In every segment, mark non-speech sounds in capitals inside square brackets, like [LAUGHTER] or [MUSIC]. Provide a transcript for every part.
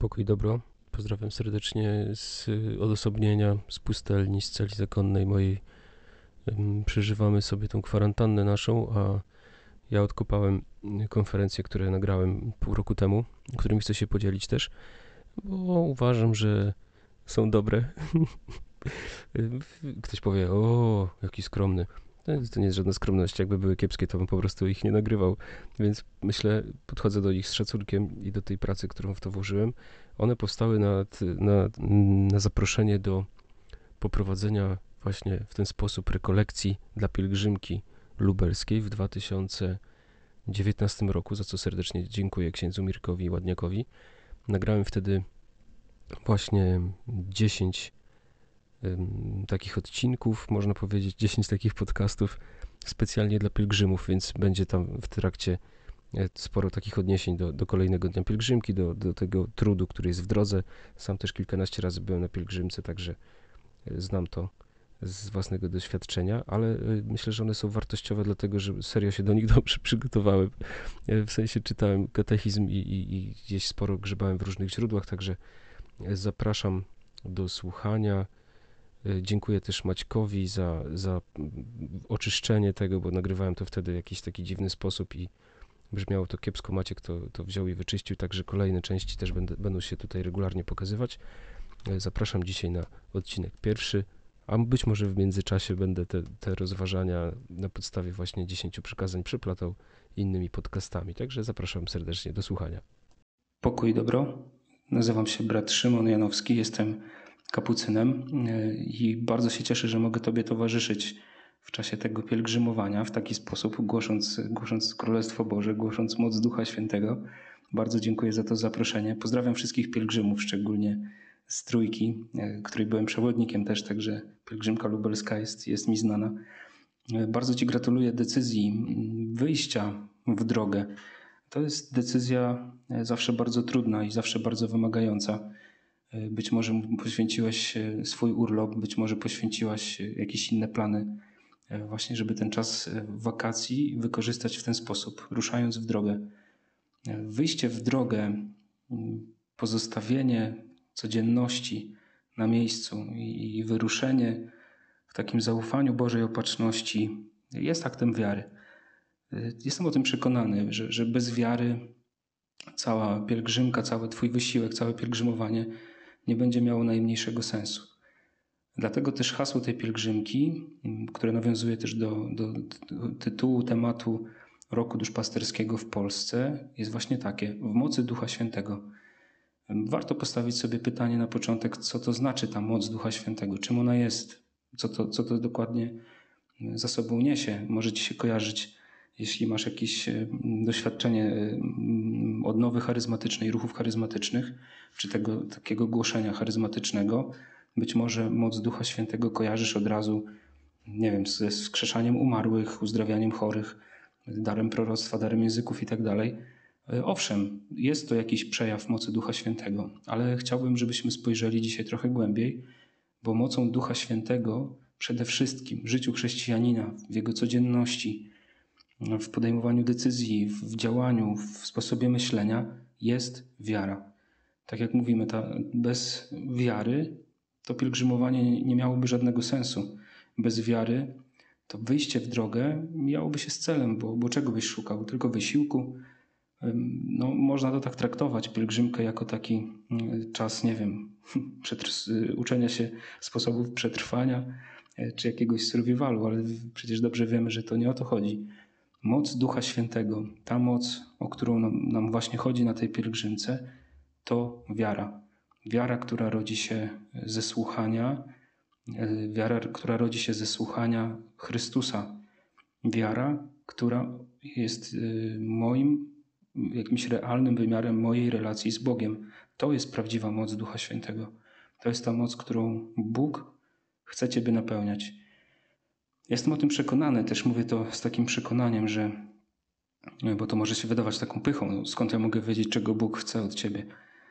Pokój dobro. Pozdrawiam serdecznie z odosobnienia, z pustelni, z celi zakonnej mojej. Przeżywamy sobie tą kwarantannę naszą, a ja odkopałem konferencje, które nagrałem pół roku temu, którymi chcę się podzielić też, bo uważam, że są dobre. [LAUGHS] Ktoś powie, o, jaki skromny. To nie jest żadna skromność. Jakby były kiepskie, to bym po prostu ich nie nagrywał. Więc myślę, podchodzę do nich z szacunkiem i do tej pracy, którą w to włożyłem. One powstały na, na, na zaproszenie do poprowadzenia właśnie w ten sposób rekolekcji dla pielgrzymki lubelskiej w 2019 roku, za co serdecznie dziękuję księdzu Mirkowi Ładniakowi. Nagrałem wtedy właśnie 10 takich odcinków, można powiedzieć 10 takich podcastów specjalnie dla pielgrzymów, więc będzie tam w trakcie e, sporo takich odniesień do, do kolejnego dnia pielgrzymki, do, do tego trudu, który jest w drodze. Sam też kilkanaście razy byłem na pielgrzymce, także e, znam to z własnego doświadczenia, ale e, myślę, że one są wartościowe, dlatego że serio się do nich [LAUGHS] dobrze przygotowałem. W sensie czytałem katechizm i, i, i gdzieś sporo grzebałem w różnych źródłach, także zapraszam do słuchania. E, dziękuję też Maćkowi za, za oczyszczenie tego, bo nagrywałem to wtedy w jakiś taki dziwny sposób i brzmiało to kiepsko. Maciek to, to wziął i wyczyścił, także kolejne części też będę, będą się tutaj regularnie pokazywać. E, zapraszam dzisiaj na odcinek pierwszy, a być może w międzyczasie będę te, te rozważania na podstawie właśnie 10 przykazań przeplatał innymi podcastami. Także zapraszam serdecznie do słuchania. Pokój dobro. Nazywam się brat Szymon Janowski, jestem kapucynem e, i bardzo się cieszę, że mogę Tobie towarzyszyć w czasie tego pielgrzymowania w taki sposób, głosząc, głosząc Królestwo Boże, głosząc moc Ducha Świętego. Bardzo dziękuję za to zaproszenie. Pozdrawiam wszystkich pielgrzymów, szczególnie z Trójki, e, której byłem przewodnikiem też, także pielgrzymka lubelska jest, jest mi znana. E, bardzo Ci gratuluję decyzji wyjścia w drogę. To jest decyzja zawsze bardzo trudna i zawsze bardzo wymagająca. E, być może poświęciłeś e, swój urlop, być może poświęciłaś e, jakieś inne plany, właśnie, żeby ten czas wakacji wykorzystać w ten sposób, ruszając w drogę. Wyjście w drogę, pozostawienie codzienności na miejscu i wyruszenie w takim zaufaniu Bożej opatrzności jest aktem wiary. Jestem o tym przekonany, że, że bez wiary cała pielgrzymka, cały Twój wysiłek, całe pielgrzymowanie nie będzie miało najmniejszego sensu. Dlatego też hasło tej pielgrzymki, które nawiązuje też do, do, tytułu tematu roku duszpasterskiego w Polsce, jest właśnie takie: w mocy Ducha Świętego. Warto postawić sobie pytanie na początek, co to znaczy ta moc Ducha Świętego, czym ona jest, co to, co to dokładnie za sobą niesie. Może ci się kojarzyć jeśli masz jakieś e, doświadczenie e, odnowy charyzmatycznej, ruchów charyzmatycznych, czy tego takiego głoszenia charyzmatycznego, być może moc Ducha Świętego kojarzysz od razu, nie wiem, ze wskrzeszaniem umarłych, uzdrawianiem chorych, darem proroctwa, darem języków itd. Tak e, owszem, jest to jakiś przejaw mocy Ducha Świętego, ale chciałbym, żebyśmy spojrzeli dzisiaj trochę głębiej, bo mocą Ducha Świętego przede wszystkim w życiu chrześcijanina, w jego codzienności, w podejmowaniu decyzji, w działaniu, w sposobie myślenia jest wiara. Tak jak mówimy, ta, bez wiary to pielgrzymowanie nie miałoby żadnego sensu. Bez wiary to wyjście w drogę miałoby się z celem, bo, bo czego byś szukał? Tylko wysiłku. No, można to tak traktować, pielgrzymkę jako taki mm, czas, nie wiem, [LAUGHS] uczenia się sposobów przetrwania e, czy jakiegoś survivalu, ale przecież dobrze wiemy, że to nie o to chodzi. Moc Ducha Świętego, ta moc, o którą nam, właśnie chodzi na tej pielgrzymce, to wiara. Wiara, która rodzi się ze słuchania, e, wiara, która rodzi się ze słuchania Chrystusa. Wiara, która jest e, moim, jakimś realnym wymiarem mojej relacji z Bogiem. To jest prawdziwa moc Ducha Świętego. To jest ta moc, którą Bóg chce Ciebie napełniać. Jestem o tym przekonany, też mówię to z takim przekonaniem, że, bo to może się wydawać taką pychą, no, skąd ja mogę wiedzieć, czego Bóg chce od ciebie,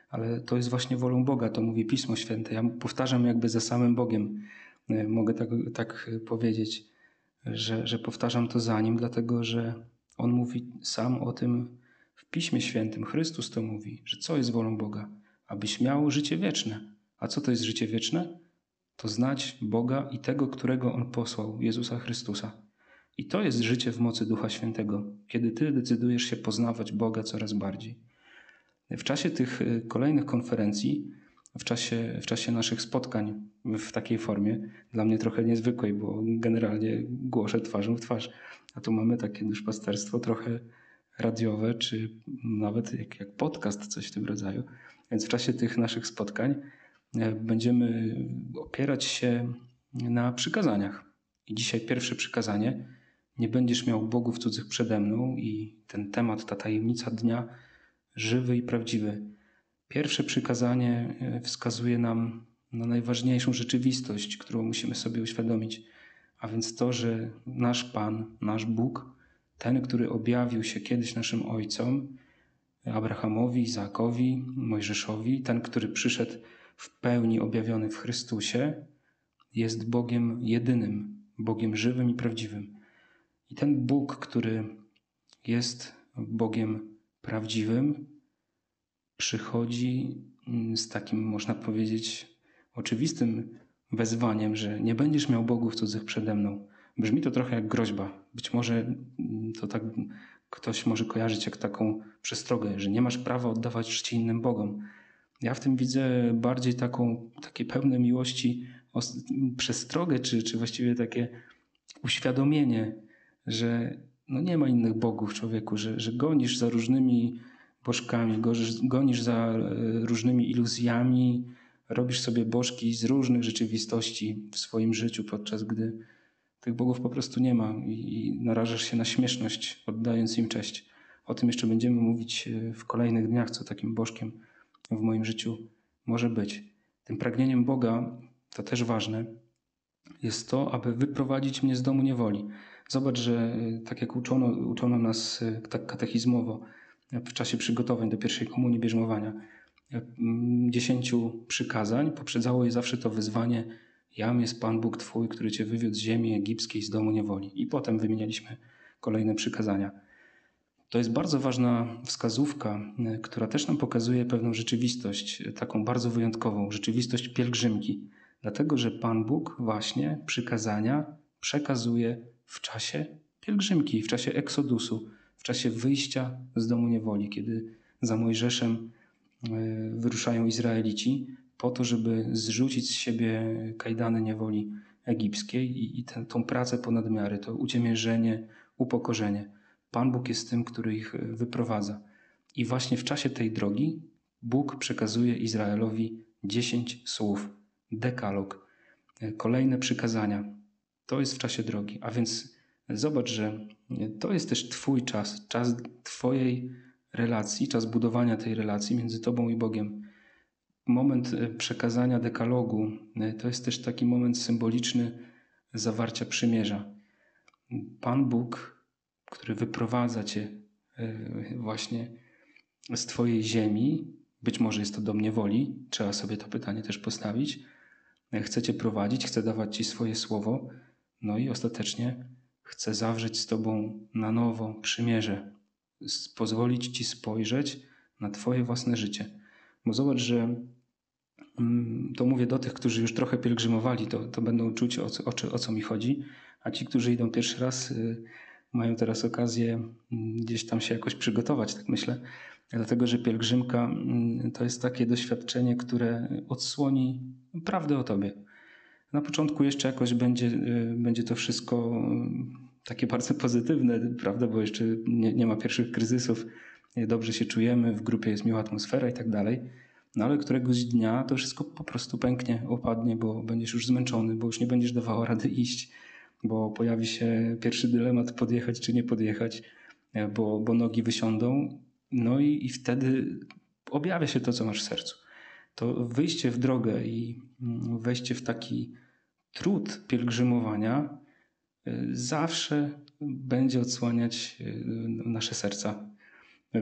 ale to jest właśnie wolą Boga, to mówi Pismo Święte. Ja powtarzam jakby za samym Bogiem, e, mogę tak, tak powiedzieć, że, że powtarzam to za Nim, dlatego że On mówi sam o tym w Piśmie Świętym, Chrystus to mówi, że co jest wolą Boga, abyś miał życie wieczne. A co to jest życie wieczne? To znać Boga i tego, którego On posłał, Jezusa Chrystusa. I to jest życie w mocy Ducha Świętego, kiedy Ty decydujesz się poznawać Boga coraz bardziej. W czasie tych y, kolejnych konferencji, w czasie, w czasie naszych spotkań w takiej formie, dla mnie trochę niezwykłej, bo generalnie głoszę twarzą w twarz, a tu mamy takie duszpasterstwo trochę radiowe, czy nawet jak, jak podcast, coś w tym rodzaju. Więc w czasie tych naszych spotkań będziemy opierać się na przykazaniach. I dzisiaj pierwsze przykazanie: Nie będziesz miał bogów cudzych przede mną, i ten temat, ta tajemnica dnia, żywy i prawdziwy. Pierwsze przykazanie e, wskazuje nam na najważniejszą rzeczywistość, którą musimy sobie uświadomić, a więc to, że nasz Pan, nasz Bóg, ten, który objawił się kiedyś naszym ojcom, Abrahamowi, Izaakowi, Mojżeszowi, ten, który przyszedł w pełni objawiony w Chrystusie, jest Bogiem jedynym, Bogiem żywym i prawdziwym. I ten Bóg, który jest Bogiem prawdziwym, przychodzi z takim, można powiedzieć, oczywistym wezwaniem, że nie będziesz miał bogów cudzych przede mną. Brzmi to trochę jak groźba. Być może to tak ktoś może kojarzyć jak taką przestrogę, że nie masz prawa oddawać czci innym bogom. Ja w tym widzę bardziej taką, takie pełne miłości przestrogę, czy, czy właściwie takie uświadomienie, że no nie ma innych bogów człowieku, że, że gonisz za różnymi bożkami, gonisz, za e, różnymi iluzjami, robisz sobie bożki z różnych rzeczywistości w swoim życiu, podczas gdy tych bogów po prostu nie ma i narażasz się na śmieszność, oddając im cześć. O tym jeszcze będziemy mówić e, w kolejnych dniach, co takim bożkiem w moim życiu może być. Tym pragnieniem Boga, to też ważne, jest to, aby wyprowadzić mnie z domu niewoli. Zobacz, że e, tak jak uczono, uczono nas e, tak katechizmowo w czasie przygotowań do pierwszej komunii bierzmowania, dziesięciu przykazań poprzedzało je zawsze to wyzwanie Jam jest Pan Bóg Twój, który Cię wywiódł z ziemi egipskiej, z domu niewoli. I potem wymienialiśmy kolejne przykazania. To jest bardzo ważna wskazówka, e, która też nam pokazuje pewną rzeczywistość, e, taką bardzo wyjątkową, rzeczywistość pielgrzymki. Dlatego, że Pan Bóg właśnie przykazania przekazuje w czasie pielgrzymki, w czasie eksodusu, w czasie wyjścia z domu niewoli, kiedy za Mojżeszem e, wyruszają Izraelici, po to, żeby zrzucić z siebie kajdany niewoli egipskiej i, i tę, pracę ponad miary, to uciemiężenie, upokorzenie. Pan Bóg jest tym, który ich wyprowadza. I właśnie w czasie tej drogi Bóg przekazuje Izraelowi dziesięć słów, dekalog, kolejne przykazania. To jest w czasie drogi. A więc zobacz, że to jest też Twój czas, czas Twojej relacji, czas budowania tej relacji między Tobą i Bogiem moment e, przekazania dekalogu e, to jest też taki moment symboliczny zawarcia przymierza. Pan Bóg, który wyprowadza cię e, właśnie z Twojej ziemi, być może jest to dom niewoli, trzeba sobie to pytanie też postawić. Chce Cię prowadzić, chce dawać Ci swoje słowo, no i ostatecznie chce zawrzeć z Tobą na nowo przymierze, pozwolić Ci spojrzeć na Twoje własne życie. Bo zobacz, że Mm, to mówię do tych, którzy już trochę pielgrzymowali, to, to będą czuć o o, o co mi chodzi, a ci, którzy idą pierwszy raz, y, mają teraz okazję mm, gdzieś tam się jakoś przygotować, tak myślę. Dlatego, że pielgrzymka mm, to jest takie doświadczenie, które odsłoni prawdę o tobie. Na początku jeszcze jakoś będzie, y, będzie to wszystko takie bardzo pozytywne, prawda, bo jeszcze nie, nie ma pierwszych kryzysów, dobrze się czujemy, w grupie jest miła atmosfera i tak dalej. No ale któregoś dnia to wszystko po prostu pęknie, opadnie, bo będziesz już zmęczony, bo już nie będziesz dawała rady iść, bo pojawi się pierwszy dylemat podjechać czy nie podjechać, e, bo, bo nogi wysiądą. No i, i wtedy objawia się to, co masz w sercu. To wyjście w drogę i mm, wejście w taki trud pielgrzymowania e, zawsze będzie odsłaniać e, nasze serca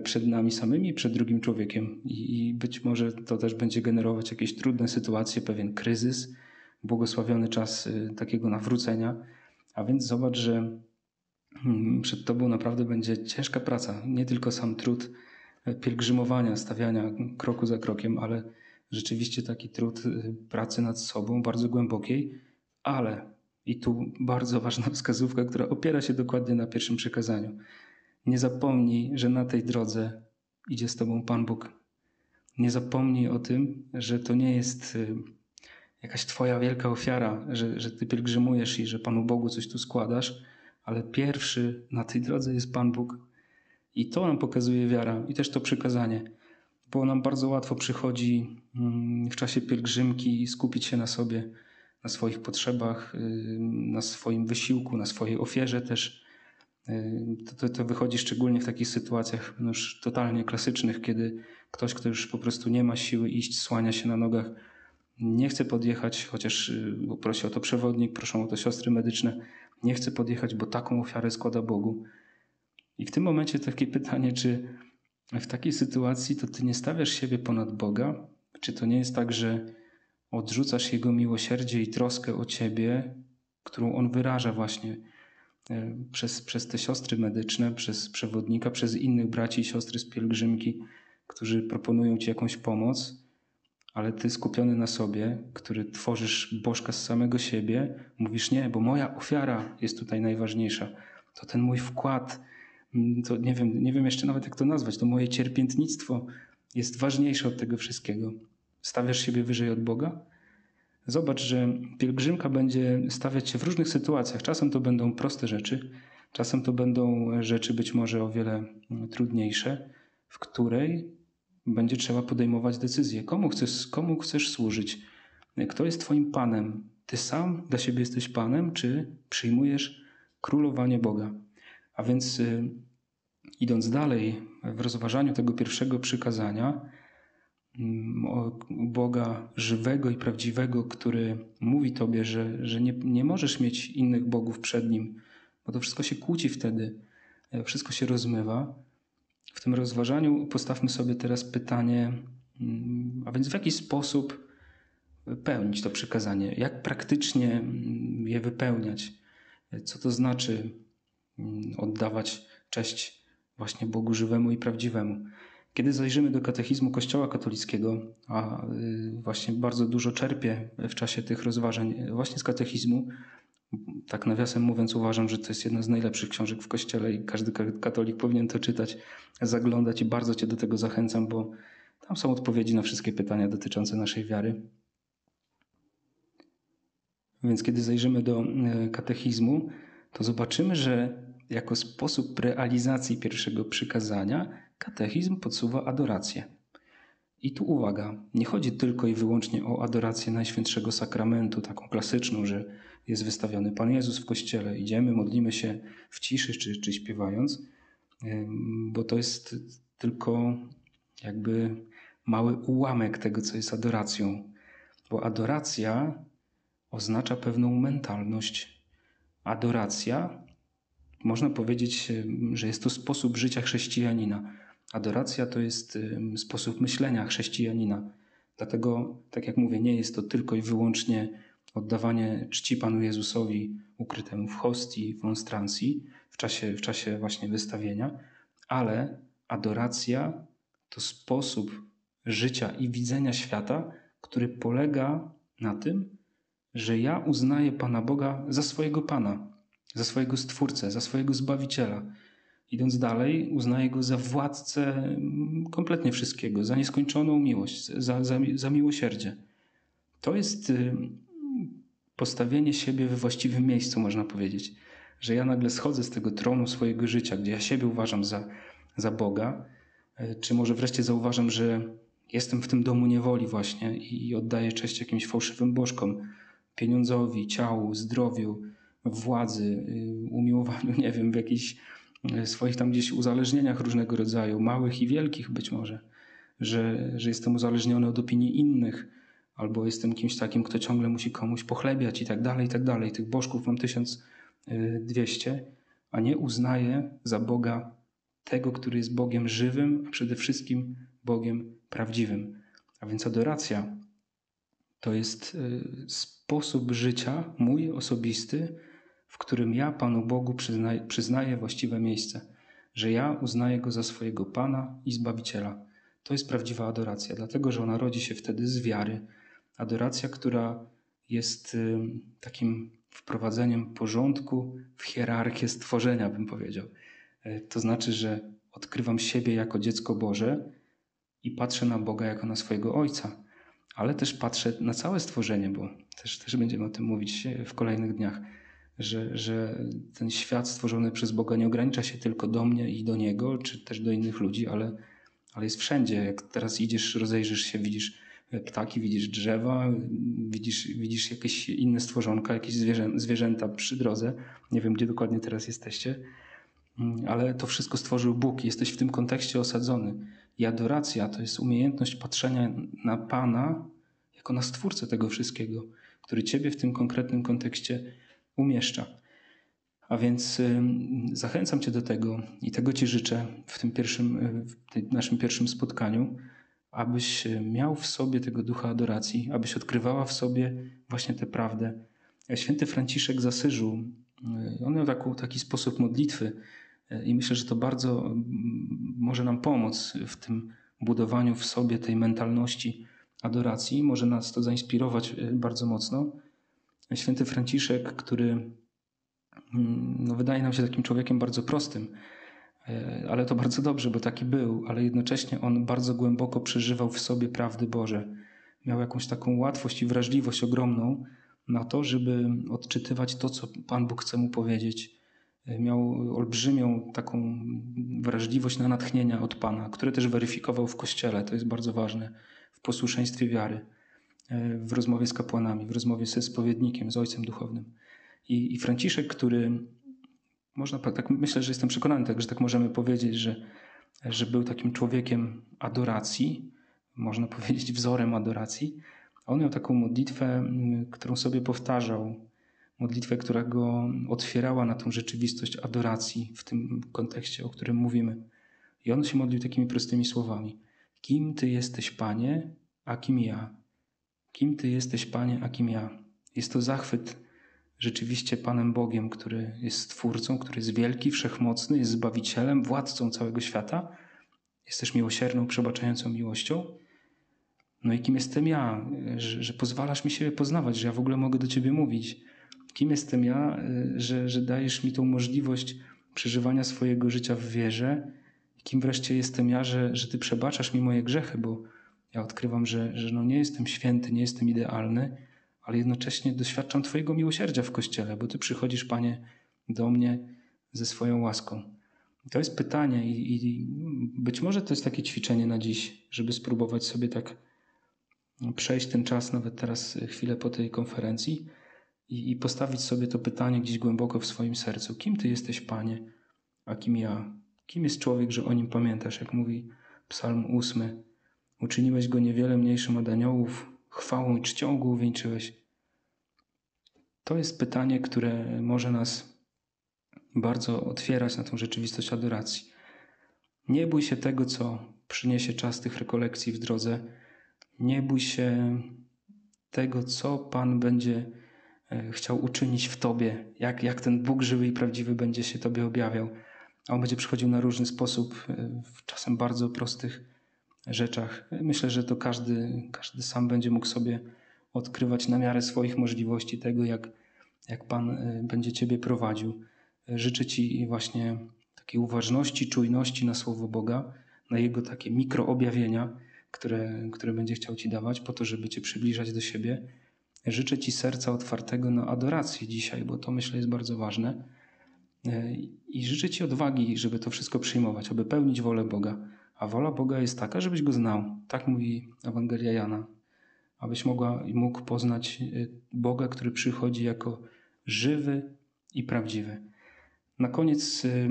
przed nami samymi, przed drugim człowiekiem. I, być może to też będzie generować jakieś trudne sytuacje, pewien kryzys, błogosławiony czas takiego nawrócenia. A więc zobacz, że mm, przed Tobą naprawdę będzie ciężka praca, nie tylko sam trud pielgrzymowania, stawiania kroku za krokiem, ale rzeczywiście taki trud y, pracy nad sobą, bardzo głębokiej, ale i tu bardzo ważna [LAUGHS] wskazówka, która opiera się dokładnie na pierwszym przekazaniu. Nie zapomnij, że na tej drodze idzie z Tobą Pan Bóg. Nie zapomnij o tym, że to nie jest y, jakaś Twoja wielka ofiara, że, że Ty pielgrzymujesz i że Panu Bogu coś tu składasz, ale pierwszy na tej drodze jest Pan Bóg. I to nam pokazuje wiara i też to przykazanie, bo nam bardzo łatwo przychodzi mm, w czasie pielgrzymki skupić się na sobie, na swoich potrzebach, y, na swoim wysiłku, na swojej ofierze też. Y, to, to, to wychodzi szczególnie w takich sytuacjach już totalnie klasycznych, kiedy ktoś, kto już po prostu nie ma siły iść, słania się na nogach, nie chce podjechać, chociaż y, prosi o to przewodnik, proszą o to siostry medyczne, nie chce podjechać, bo taką ofiarę składa Bogu. I w tym momencie takie [LAUGHS] pytanie, czy w takiej sytuacji to ty nie stawiasz siebie ponad Boga? Czy to nie jest tak, że odrzucasz Jego miłosierdzie i troskę o ciebie, którą On wyraża właśnie e, przez, przez te siostry medyczne, przez przewodnika, przez innych braci i siostry z pielgrzymki, którzy proponują ci jakąś pomoc, ale ty skupiony na sobie, który tworzysz bożka z samego siebie, mówisz nie, bo moja ofiara jest tutaj najważniejsza. To ten mój wkład, mm, to nie wiem, nie wiem jeszcze nawet jak to nazwać, to moje cierpiętnictwo jest ważniejsze od tego wszystkiego. Stawiasz siebie wyżej od Boga? Zobacz, że pielgrzymka będzie stawiać się w różnych sytuacjach. Czasem to będą proste rzeczy, czasem to będą rzeczy być może o wiele mm, trudniejsze, w której będzie trzeba podejmować decyzję. Komu chcesz, komu chcesz służyć? Kto jest Twoim Panem? Ty sam dla siebie jesteś Panem, czy przyjmujesz królowanie Boga? A więc, y, idąc dalej w rozważaniu tego pierwszego przykazania, mm, Boga żywego i prawdziwego, który mówi Tobie, że, że nie, nie możesz mieć innych bogów przed Nim, bo to wszystko się kłóci wtedy, e, wszystko się rozmywa w tym rozważaniu postawmy sobie teraz pytanie, mm, a więc w jaki sposób pełnić to przykazanie, jak praktycznie mm, je wypełniać, co to znaczy mm, oddawać cześć właśnie Bogu żywemu i prawdziwemu. Kiedy zajrzymy do katechizmu Kościoła katolickiego, a y, właśnie bardzo dużo czerpię w czasie tych rozważań właśnie z katechizmu, tak nawiasem mówiąc, uważam, że to jest jedna z najlepszych książek w kościele i każdy katolik powinien to czytać, zaglądać i bardzo Cię do tego zachęcam, bo tam są odpowiedzi na wszystkie pytania dotyczące naszej wiary. Więc kiedy zajrzymy do e, katechizmu, to zobaczymy, że jako sposób realizacji pierwszego przykazania katechizm podsuwa adorację. I tu uwaga, nie chodzi tylko i wyłącznie o adorację Najświętszego Sakramentu, taką klasyczną, że jest wystawiony Pan Jezus w kościele, idziemy, modlimy się w ciszy czy, czy śpiewając, bo to jest tylko jakby mały ułamek tego, co jest adoracją. Bo adoracja oznacza pewną mentalność. Adoracja, można powiedzieć, że jest to sposób życia chrześcijanina. Adoracja to jest sposób myślenia chrześcijanina. Dlatego, tak jak mówię, nie jest to tylko i wyłącznie oddawanie czci Panu Jezusowi ukrytemu w hostii, w monstrancji, w czasie, w czasie właśnie wystawienia, ale adoracja to sposób życia i widzenia świata, który polega na tym, że ja uznaję Pana Boga za swojego Pana, za swojego Stwórcę, za swojego Zbawiciela. Idąc dalej, uznaję Go za władcę kompletnie wszystkiego, za nieskończoną miłość, za, za, za miłosierdzie. To jest y, postawienie siebie we właściwym miejscu, można powiedzieć. Że ja nagle schodzę z tego tronu swojego życia, gdzie ja siebie uważam za, za Boga, e, czy może wreszcie zauważam, że jestem w tym domu niewoli właśnie i oddaję cześć jakimś fałszywym bożkom, pieniądzowi, ciału, zdrowiu, władzy, y, umiłowaniu, [LAUGHS] nie wiem, w jakichś e, swoich tam gdzieś uzależnieniach różnego rodzaju, małych i wielkich być może, że, że jestem uzależniony od opinii innych, albo jestem kimś takim, kto ciągle musi komuś pochlebiać i tak dalej, i tak dalej. Tych bożków mam 1200, a nie uznaję za Boga tego, który jest Bogiem żywym, a przede wszystkim Bogiem prawdziwym. A więc adoracja to jest y, sposób życia mój osobisty, w którym ja Panu Bogu przyznaję, przyznaję właściwe miejsce. że ja uznaję go za swojego Pana i Zbawiciela. To jest prawdziwa adoracja, dlatego że ona rodzi się wtedy z wiary. Adoracja, która jest y, takim wprowadzeniem porządku w hierarchię stworzenia, bym powiedział. Y, to znaczy, że odkrywam siebie jako dziecko Boże i patrzę na Boga jako na swojego Ojca, ale też patrzę na całe stworzenie, bo też, też będziemy o tym mówić w kolejnych dniach, że, że ten świat stworzony przez Boga nie ogranicza się tylko do mnie i do Niego, czy też do innych ludzi, ale, ale jest wszędzie. Jak teraz idziesz, rozejrzysz się, widzisz ptaki, widzisz drzewa, widzisz, widzisz jakieś inne stworzonka, jakieś zwierzę, zwierzęta przy drodze. Nie wiem, gdzie dokładnie teraz jesteście, ale to wszystko stworzył Bóg. Jesteś w tym kontekście osadzony. I adoracja to jest umiejętność patrzenia na Pana jako na stwórcę tego wszystkiego, który Ciebie w tym konkretnym kontekście umieszcza. A więc zachęcam Cię do tego i tego Ci życzę w tym pierwszym, w tym naszym pierwszym spotkaniu, abyś miał w sobie tego ducha adoracji, abyś odkrywała w sobie właśnie tę prawdę. Święty Franciszek z Asyżu, on miał taki, sposób modlitwy i myślę, że to bardzo może nam pomóc w tym budowaniu w sobie tej mentalności adoracji. Może nas to zainspirować bardzo mocno. Święty Franciszek, który no, wydaje nam się takim człowiekiem bardzo prostym, e, ale to bardzo dobrze, bo taki był, ale jednocześnie on bardzo głęboko przeżywał w sobie prawdy Boże. Miał jakąś taką łatwość i wrażliwość ogromną na to, żeby odczytywać to, co Pan Bóg chce mu powiedzieć. E, miał olbrzymią taką wrażliwość na natchnienia od Pana, które też weryfikował w kościele, to jest bardzo ważne, w posłuszeństwie wiary w rozmowie z kapłanami, w rozmowie ze spowiednikiem, z ojcem duchownym. I, i Franciszek, który można tak myślę, że jestem przekonany, że tak możemy powiedzieć, że, że był takim człowiekiem adoracji, można [LAUGHS] powiedzieć wzorem adoracji. On miał taką modlitwę, którą sobie powtarzał, modlitwę, która go otwierała na tą rzeczywistość adoracji w tym kontekście, o którym mówimy. I on się modlił takimi prostymi słowami: Kim ty jesteś, panie, a kim ja? Kim Ty jesteś, Panie, a kim ja? Jest to zachwyt rzeczywiście Panem Bogiem, który jest Stwórcą, który jest wielki, wszechmocny, jest Zbawicielem, władcą całego świata. Jest też miłosierną, przebaczającą miłością. No i kim jestem ja, że, że pozwalasz mi siebie poznawać, że ja w ogóle mogę do Ciebie mówić. Kim jestem ja, że, że dajesz mi tą możliwość przeżywania swojego życia w wierze. Kim wreszcie jestem ja, że, że Ty przebaczasz mi moje grzechy, bo ja odkrywam, że, że no nie jestem święty, nie jestem idealny, ale jednocześnie doświadczam Twojego miłosierdzia w Kościele, bo Ty przychodzisz, Panie, do mnie ze swoją łaską. To jest pytanie i, i być może to jest takie ćwiczenie na dziś, żeby spróbować sobie tak przejść ten czas, nawet teraz chwilę po tej konferencji i, i postawić sobie to pytanie gdzieś głęboko w swoim sercu. Kim Ty jesteś, Panie, a kim ja? Kim jest człowiek, że o nim pamiętasz, jak mówi Psalm 8. Uczyniłeś go niewiele mniejszym od aniołów, chwałą i czcią go uwieńczyłeś. To jest pytanie, które może nas bardzo otwierać na tą rzeczywistość adoracji. Nie bój się tego, co przyniesie czas tych rekolekcji w drodze. Nie bój się tego, co Pan będzie e, chciał uczynić w Tobie, jak, jak ten Bóg żywy i prawdziwy będzie się Tobie objawiał. A On będzie przychodził na różny sposób, e, czasem bardzo prostych rzeczach. Myślę, że to każdy, każdy sam będzie mógł sobie odkrywać na miarę swoich możliwości tego, jak, jak Pan y, będzie Ciebie prowadził. Życzę Ci właśnie takiej uważności, czujności na Słowo Boga, na Jego takie mikroobjawienia, które, które będzie chciał Ci dawać, po to, żeby Cię przybliżać do siebie. Życzę Ci serca otwartego na adorację dzisiaj, bo to myślę jest bardzo ważne. Y, I życzę Ci odwagi, żeby to wszystko przyjmować, aby pełnić wolę Boga. A wola Boga jest taka, żebyś go znał. Tak mówi Ewangelia Jana. Abyś mogła i mógł poznać y, Boga, który przychodzi jako żywy i prawdziwy. Na koniec y,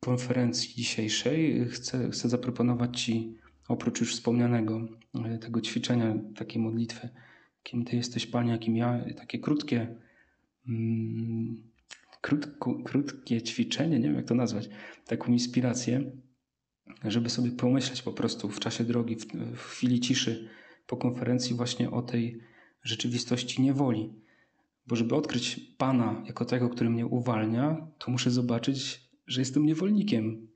konferencji dzisiejszej chcę, chcę zaproponować Ci, oprócz już wspomnianego y, tego ćwiczenia, takiej modlitwy, kim Ty jesteś, Panie, kim ja, takie krótkie, mm, krótko, krótkie ćwiczenie, nie wiem jak to nazwać, taką inspirację, żeby sobie pomyśleć po prostu w czasie drogi, w, w chwili ciszy po konferencji właśnie o tej rzeczywistości niewoli. Bo żeby odkryć Pana jako tego, który mnie uwalnia, to muszę zobaczyć, że jestem niewolnikiem.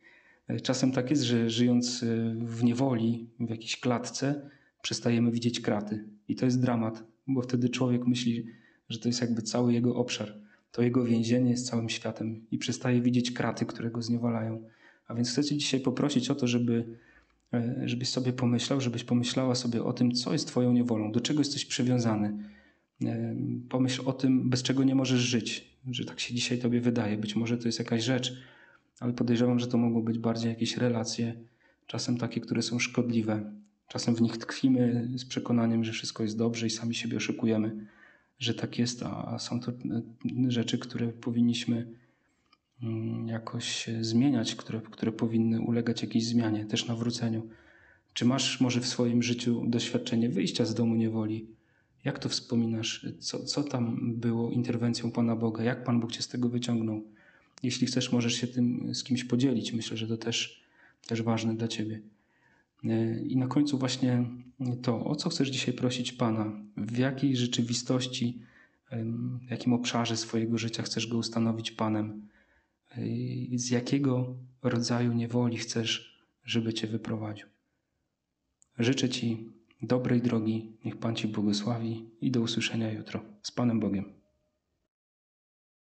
E, Czasem tak jest, że żyjąc e, w niewoli, w jakiejś klatce, przestajemy widzieć kraty. I to jest dramat, bo wtedy człowiek myśli, że to jest jakby cały jego obszar. To jego więzienie jest całym światem i przestaje widzieć kraty, które go zniewalają. A więc chcę Cię dzisiaj poprosić o to, żeby, e, żebyś sobie pomyślał, żebyś pomyślała sobie o tym, co jest Twoją niewolą, do czego jesteś przywiązany. E, Pomyśl o tym, bez czego nie możesz żyć, że tak się dzisiaj Tobie wydaje. Być może to jest jakaś rzecz, ale podejrzewam, że to mogą być bardziej jakieś relacje, czasem takie, które są szkodliwe. Czasem w nich tkwimy z przekonaniem, że wszystko jest dobrze i sami siebie oszukujemy, że tak jest, a są to e, rzeczy, które powinniśmy jakoś zmieniać, które, które powinny ulegać jakiejś zmianie, też nawróceniu. Czy masz może w swoim życiu doświadczenie wyjścia z domu niewoli? Jak to wspominasz? Co, co tam było interwencją Pana Boga? Jak Pan Bóg cię z tego wyciągnął? Jeśli chcesz, możesz się tym z kimś podzielić. Myślę, że to też, też ważne dla Ciebie. E, I na końcu właśnie to, o co chcesz dzisiaj prosić Pana? W jakiej rzeczywistości, w jakim obszarze swojego życia chcesz Go ustanowić Panem? Z jakiego rodzaju niewoli chcesz, żeby Cię wyprowadził? Życzę Ci dobrej drogi, niech Pan Ci błogosławi i do usłyszenia jutro. Z Panem Bogiem.